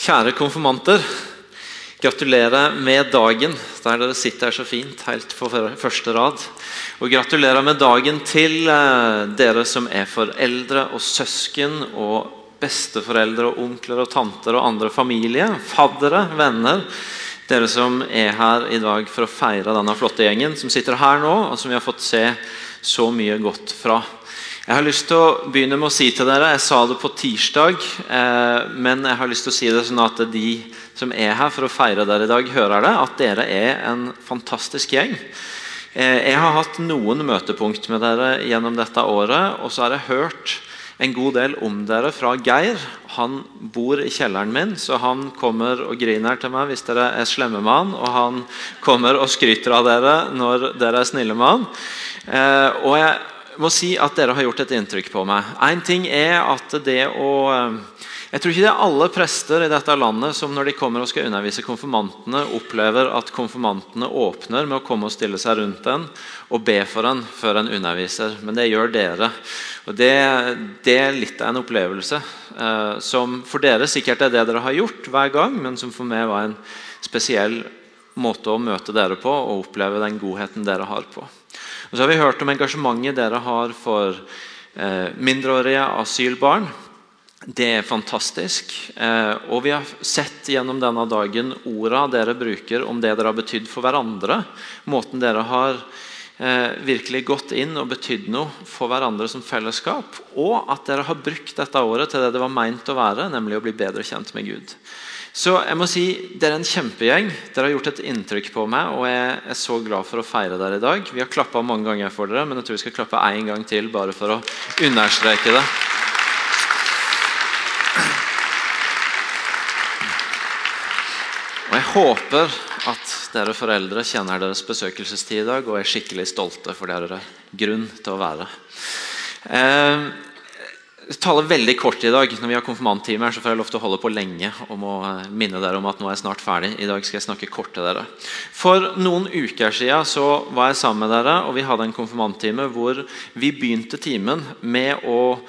Kjære konfirmanter. Gratulerer med dagen, der dere sitter her så fint helt på første rad. Og gratulerer med dagen til eh, dere som er foreldre og søsken og besteforeldre og onkler og tanter og andre familie, faddere, venner. Dere som er her i dag for å feire denne flotte gjengen som sitter her nå, og som vi har fått se så mye godt fra. Jeg har lyst til å begynne med å si til dere Jeg sa det på tirsdag, eh, men jeg har lyst til å si det sånn at de som er her for å feire dere i dag, hører det. At dere er en fantastisk gjeng. Eh, jeg har hatt noen møtepunkt med dere gjennom dette året, og så har jeg hørt en god del om dere fra Geir. Han bor i kjelleren min, så han kommer og griner til meg hvis dere er slemme med han. Og han kommer og skryter av dere når dere er snille med han. Eh, og jeg må si at dere har gjort et inntrykk på meg. En ting er at det å eh, Jeg tror ikke det er alle prester i dette landet som når de kommer og skal undervise konfirmantene, opplever at konfirmantene åpner med å komme og stille seg rundt en og be for en før en underviser. Men det gjør dere. Og Det, det er litt av en opplevelse eh, som for dere sikkert er det dere har gjort hver gang, men som for meg var en spesiell måte å møte dere på og oppleve den godheten dere har på. Og så har vi hørt om engasjementet dere har for eh, mindreårige asylbarn. Det er fantastisk. Eh, og vi har sett gjennom denne dagen orda dere bruker om det dere har betydd for hverandre. Måten dere har virkelig gått inn og betydd noe for hverandre som fellesskap. Og at dere har brukt dette året til det det var meint å være, nemlig å bli bedre kjent med Gud. Så jeg må si, Dere er en kjempegjeng. Dere har gjort et inntrykk på meg. og Jeg er så glad for å feire dere i dag. Vi har klappa mange ganger for dere, men jeg tror vi skal klappe én gang til bare for å understreke det. Og Jeg håper at dere foreldre kjenner deres besøkelsestid i dag og er skikkelig stolte, for det dere grunn til å være. Eh, taler veldig kort i dag. Når vi har konfirmanttime, så får jeg lov til å holde på lenge. og må eh, minne dere om at nå er jeg snart ferdig. I dag skal jeg snakke kort til dere. For noen uker siden så var jeg sammen med dere, og vi hadde en konfirmanttime hvor vi begynte timen med å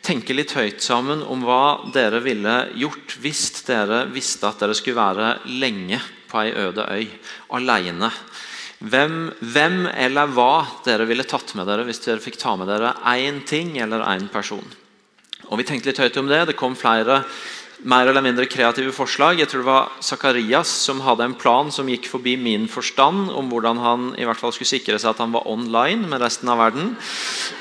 tenke litt høyt sammen om hva dere ville gjort hvis dere visste at dere skulle være lenge på ei øde øy, alene. Hvem, hvem, eller hva dere ville tatt med dere hvis dere fikk ta med dere én ting eller én person. Og Vi tenkte litt høyt om det. Det kom flere mer eller mindre kreative forslag. Jeg tror det var Zakarias som hadde en plan som gikk forbi min forstand om hvordan han i hvert fall skulle sikre seg at han var online med resten av verden.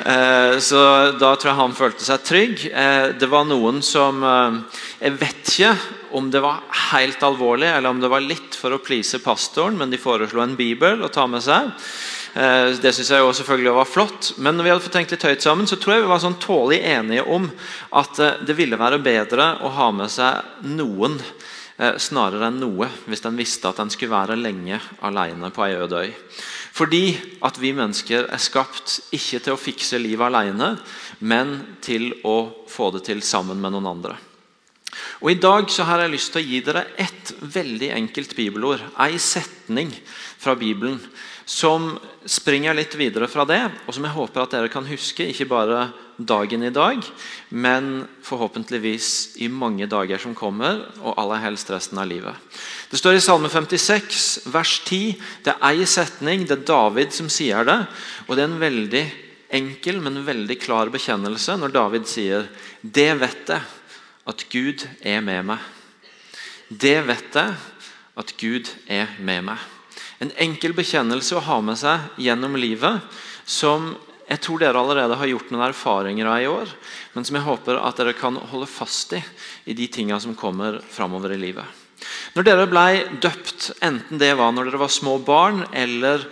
Eh, så da tror jeg han følte seg trygg. Eh, det var noen som eh, Jeg vet ikke om det var helt alvorlig eller om det var litt for å please pastoren, men de foreslo en bibel å ta med seg. Eh, det synes jeg også selvfølgelig var flott. Men når vi hadde fått tenkt litt høyt sammen, så tror jeg vi var sånn tålig enige om at eh, det ville være bedre å ha med seg noen eh, snarere enn noe hvis en visste at en skulle være lenge alene på ei øde øy. Fordi at vi mennesker er skapt ikke til å fikse livet alene, men til å få det til sammen med noen andre. Og I dag så har jeg lyst til å gi dere ett veldig enkelt bibelord, ei setning fra Bibelen, som springer litt videre fra det, og som jeg håper at dere kan huske, ikke bare dagen i dag, men forhåpentligvis i mange dager som kommer, og aller helst resten av livet. Det står i Salme 56, vers 10. Det er ei setning, det er David som sier det. og Det er en veldig enkel, men veldig klar bekjennelse når David sier Det vet jeg, at Gud er med meg. Det vet jeg, at Gud er med meg. En enkel bekjennelse å ha med seg gjennom livet som jeg tror dere allerede har gjort noen erfaringer av i år, men som jeg håper at dere kan holde fast i i de tingene som kommer framover i livet. Når dere ble døpt, enten det var når dere var små barn eller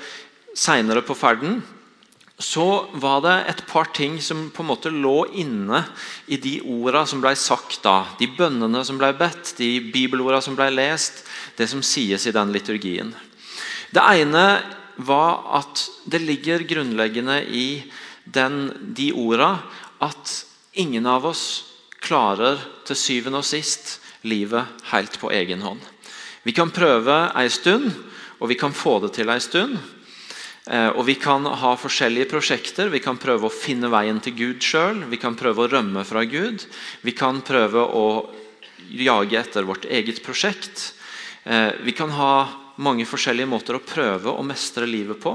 seinere på ferden, så var det et par ting som på en måte lå inne i de orda som ble sagt da. De bønnene som ble bedt, de bibelorda som ble lest, det som sies i den liturgien. Det ene var at det ligger grunnleggende i den, de orda at ingen av oss klarer til syvende og sist livet helt på egen hånd. Vi kan prøve ei stund, og vi kan få det til ei stund. Eh, og Vi kan ha forskjellige prosjekter. Vi kan prøve å finne veien til Gud sjøl. Vi kan prøve å rømme fra Gud. Vi kan prøve å jage etter vårt eget prosjekt. Eh, vi kan ha mange forskjellige måter å prøve å mestre livet på.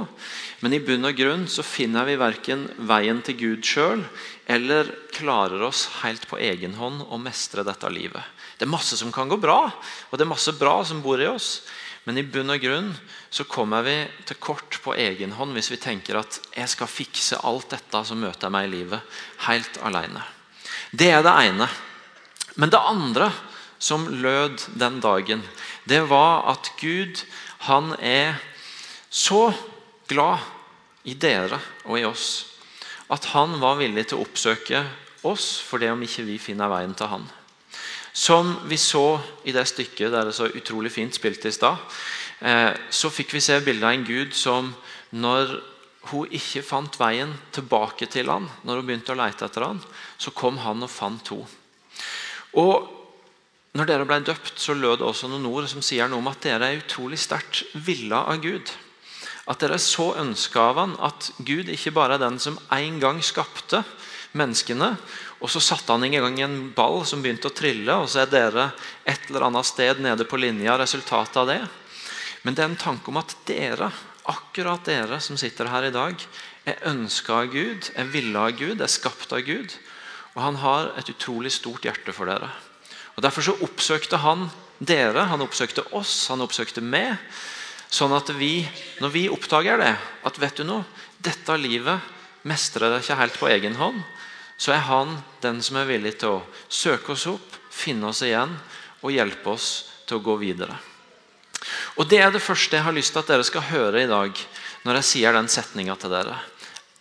Men i bunn og grunn så finner vi verken veien til Gud sjøl eller klarer oss helt på egen hånd å mestre dette livet. Det er masse som kan gå bra, og det er masse bra som bor i oss. Men i bunn og grunn så kommer vi til kort på egen hånd hvis vi tenker at jeg skal fikse alt dette som møter meg i livet, helt alene. Det er det ene. Men det andre som lød den dagen, det var at Gud han er så glad i dere og i oss at han var villig til å oppsøke oss for det om ikke vi finner veien til han. Som vi så i det stykket der det så utrolig fint spilte i stad, eh, så fikk vi se bildet av en gud som når hun ikke fant veien tilbake til han, når hun begynte å lete etter han, så kom han og fant henne. Og når dere ble døpt, så lød det også noen ord som sier noe om at dere er utrolig sterkt villa av Gud. At dere er så ønska av han at Gud ikke bare er den som en gang skapte menneskene, og så satte han i gang en ball som begynte å trille, og så er dere et eller annet sted nede på linja resultatet av det. Men det er en tanke om at dere, akkurat dere som sitter her i dag, er ønska av Gud, er villa av Gud, er skapt av Gud. Og han har et utrolig stort hjerte for dere. Og Derfor så oppsøkte han dere, han oppsøkte oss, han oppsøkte meg. Sånn at vi, når vi oppdager det, at vet du noe, dette livet mestrer det ikke helt på egen hånd, så er han den som er villig til å søke oss opp, finne oss igjen og hjelpe oss til å gå videre. Og Det er det første jeg har lyst til at dere skal høre i dag når jeg sier den setninga til dere.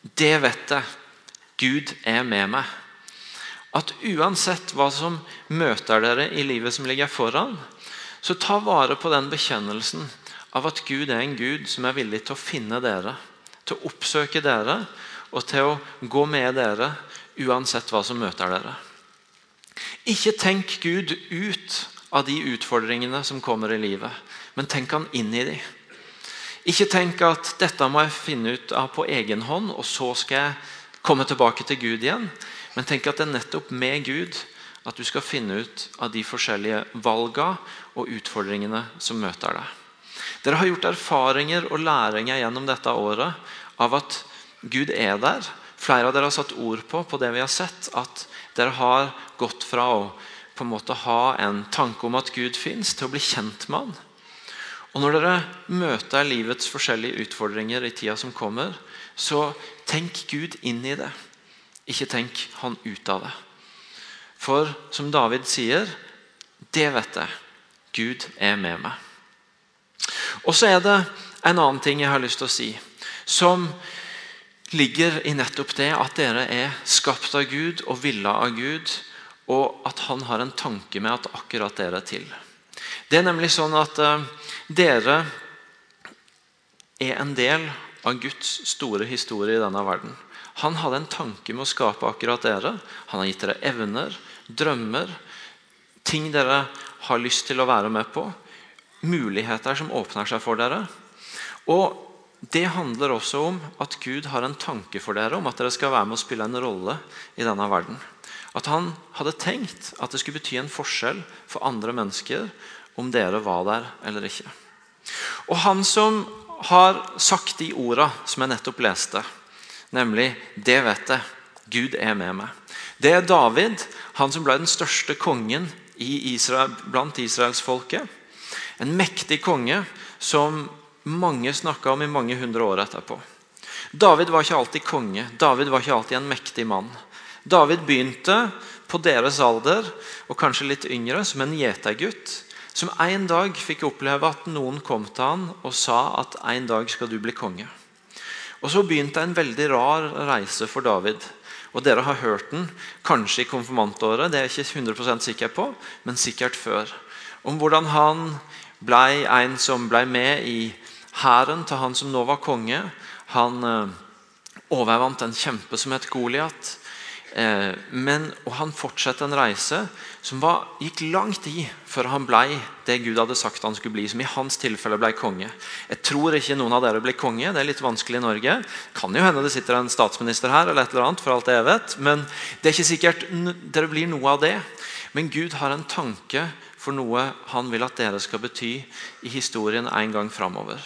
Det vet jeg. Gud er med meg. At uansett hva som møter dere i livet som ligger foran, så ta vare på den bekjennelsen av at Gud er en Gud som er villig til å finne dere, til å oppsøke dere og til å gå med dere uansett hva som møter dere. Ikke tenk Gud ut av de utfordringene som kommer i livet, men tenk han inn i de. Ikke tenk at 'dette må jeg finne ut av på egen hånd', og så skal jeg komme tilbake til Gud igjen. Men tenk at det er nettopp med Gud at du skal finne ut av de forskjellige valga og utfordringene som møter deg. Dere har gjort erfaringer og læringer gjennom dette året av at Gud er der, Flere av dere har satt ord på på det vi har sett, at dere har gått fra å på en måte ha en tanke om at Gud fins, til å bli kjent med Han. Og Når dere møter livets forskjellige utfordringer i tida som kommer, så tenk Gud inn i det. Ikke tenk Han ut av det. For som David sier, det vet jeg. Gud er med meg. Og så er det en annen ting jeg har lyst til å si. Som ligger i nettopp det at dere er skapt av Gud og villa av Gud, og at han har en tanke med at akkurat dere er til. Det er nemlig sånn at uh, dere er en del av Guds store historie i denne verden. Han hadde en tanke med å skape akkurat dere. Han har gitt dere evner, drømmer, ting dere har lyst til å være med på. Muligheter som åpner seg for dere. Og det handler også om at Gud har en tanke for dere om at dere skal være med å spille en rolle i denne verden. At han hadde tenkt at det skulle bety en forskjell for andre mennesker om dere var der eller ikke. Og han som har sagt de orda som jeg nettopp leste, nemlig 'Det vet jeg, Gud er med meg', det er David, han som ble den største kongen Israel, blant israelsfolket. En mektig konge som mange snakka om i mange hundre år etterpå. David var ikke alltid konge. David var ikke alltid en mektig mann. David begynte på deres alder, og kanskje litt yngre, som en gjetergutt. Som en dag fikk oppleve at noen kom til han og sa at en dag skal du bli konge. Og Så begynte en veldig rar reise for David. Og Dere har hørt den, kanskje i konfirmantåret, det er jeg ikke 100 sikker på, men sikkert før. Om hvordan han ble en som ble med i hæren til han som nå var konge. Han eh, overvant en kjempe som het Goliat. Eh, men, og han fortsatte en reise som var, gikk lang tid før han ble det Gud hadde sagt han skulle bli. Som i hans tilfelle ble konge. Jeg tror ikke noen av dere blir konge. Det er litt vanskelig i Norge. Kan jo hende det sitter en statsminister her, eller et eller annet, for alt jeg vet. Men det er ikke sikkert dere blir noe av det. Men Gud har en tanke for noe han vil at dere skal bety i historien en gang framover.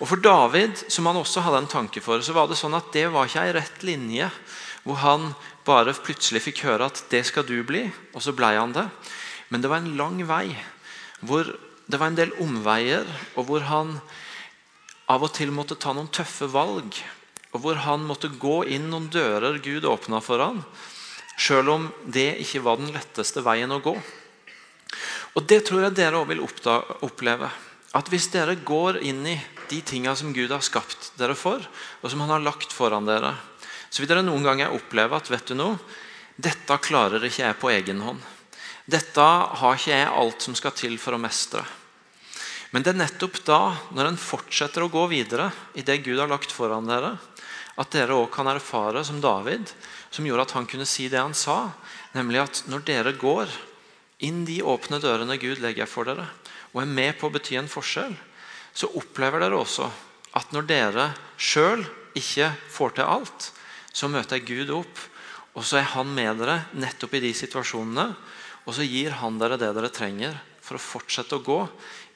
Og For David, som han også hadde en tanke for, så var det sånn at det var ikke ei rett linje hvor han bare plutselig fikk høre at 'det skal du bli', og så blei han det. Men det var en lang vei hvor det var en del omveier, og hvor han av og til måtte ta noen tøffe valg. Og hvor han måtte gå inn noen dører Gud åpna for han, selv om det ikke var den letteste veien å gå. Og Det tror jeg dere òg vil oppleve. At hvis dere går inn i de tingene som Gud har skapt dere for, og som han har lagt foran dere, så vil dere noen ganger oppleve at vet du noe, dette klarer ikke jeg på egen hånd. Dette har ikke jeg alt som skal til for å mestre. Men det er nettopp da, når en fortsetter å gå videre i det Gud har lagt foran dere, at dere òg kan erfare som David, som gjorde at han kunne si det han sa, nemlig at når dere går inn de åpne dørene Gud legger for dere, og er med på å bety en forskjell, så opplever dere også at når dere sjøl ikke får til alt, så møter Gud opp, og så er han med dere nettopp i de situasjonene. Og så gir han dere det dere trenger for å fortsette å gå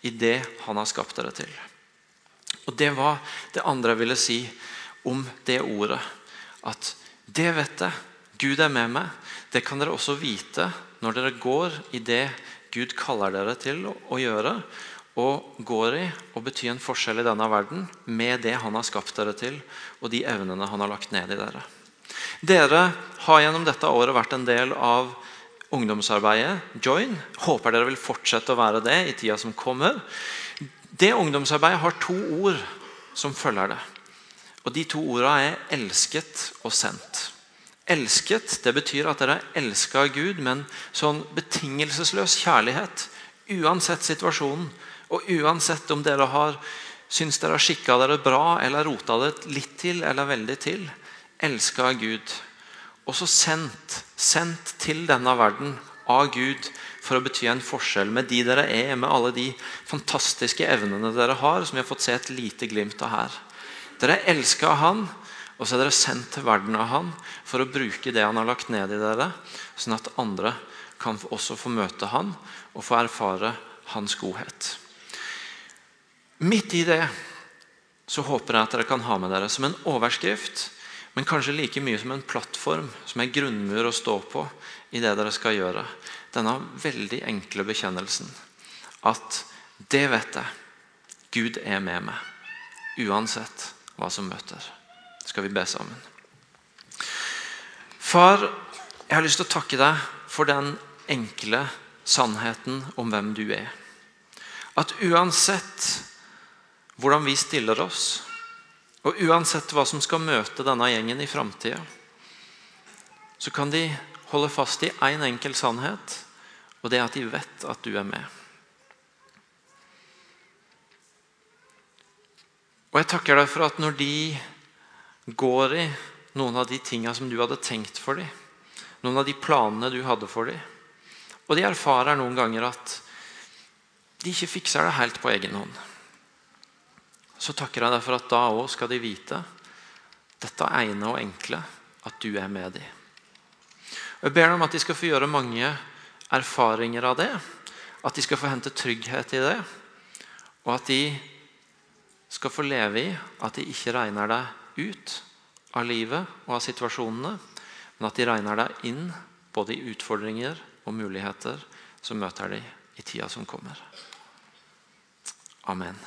i det han har skapt dere til. Og Det var det andre jeg ville si om det ordet. At det vet jeg. Gud er med meg. Det kan dere også vite når dere går i det Gud kaller dere til å gjøre, og går i og betyr en forskjell i denne verden med det han har skapt dere til, og de evnene han har lagt ned i dere. Dere har gjennom dette året vært en del av ungdomsarbeidet Join. Håper dere vil fortsette å være det i tida som kommer. Det ungdomsarbeidet har to ord som følger det. Og De to ordene er 'elsket' og 'sendt'. Elsket det betyr at dere er elska av Gud med en sånn betingelsesløs kjærlighet. Uansett situasjonen, og uansett om dere har syns dere har skikka dere bra eller rota det litt til eller veldig til. Elska av Gud også sendt, sendt til denne verden av Gud for å bety en forskjell med de dere er, med alle de fantastiske evnene dere har, som vi har fått se et lite glimt av her. Dere elsker Han, og så er dere sendt til verden av Han for å bruke det Han har lagt ned i dere, sånn at andre kan også få møte Han og få erfare Hans godhet. Midt i det så håper jeg at dere kan ha med dere som en overskrift men kanskje like mye som en plattform, som en grunnmur å stå på i det dere skal gjøre. Denne veldig enkle bekjennelsen at det vet jeg. Gud er med meg, uansett hva som møter. Skal vi be sammen? Far, jeg har lyst til å takke deg for den enkle sannheten om hvem du er. At uansett hvordan vi stiller oss, og uansett hva som skal møte denne gjengen i framtida, så kan de holde fast i én en enkel sannhet, og det er at de vet at du er med. Og jeg takker deg for at når de går i noen av de tinga som du hadde tenkt for dem, noen av de planene du hadde for dem, og de erfarer noen ganger at de ikke fikser det helt på egen hånd så takker jeg deg for at da òg skal de vite dette ene og enkle at du er med dem. Jeg ber dem at de skal få gjøre mange erfaringer av det. At de skal få hente trygghet i det. Og at de skal få leve i at de ikke regner deg ut av livet og av situasjonene, men at de regner deg inn både i utfordringer og muligheter som møter de i tida som kommer. Amen.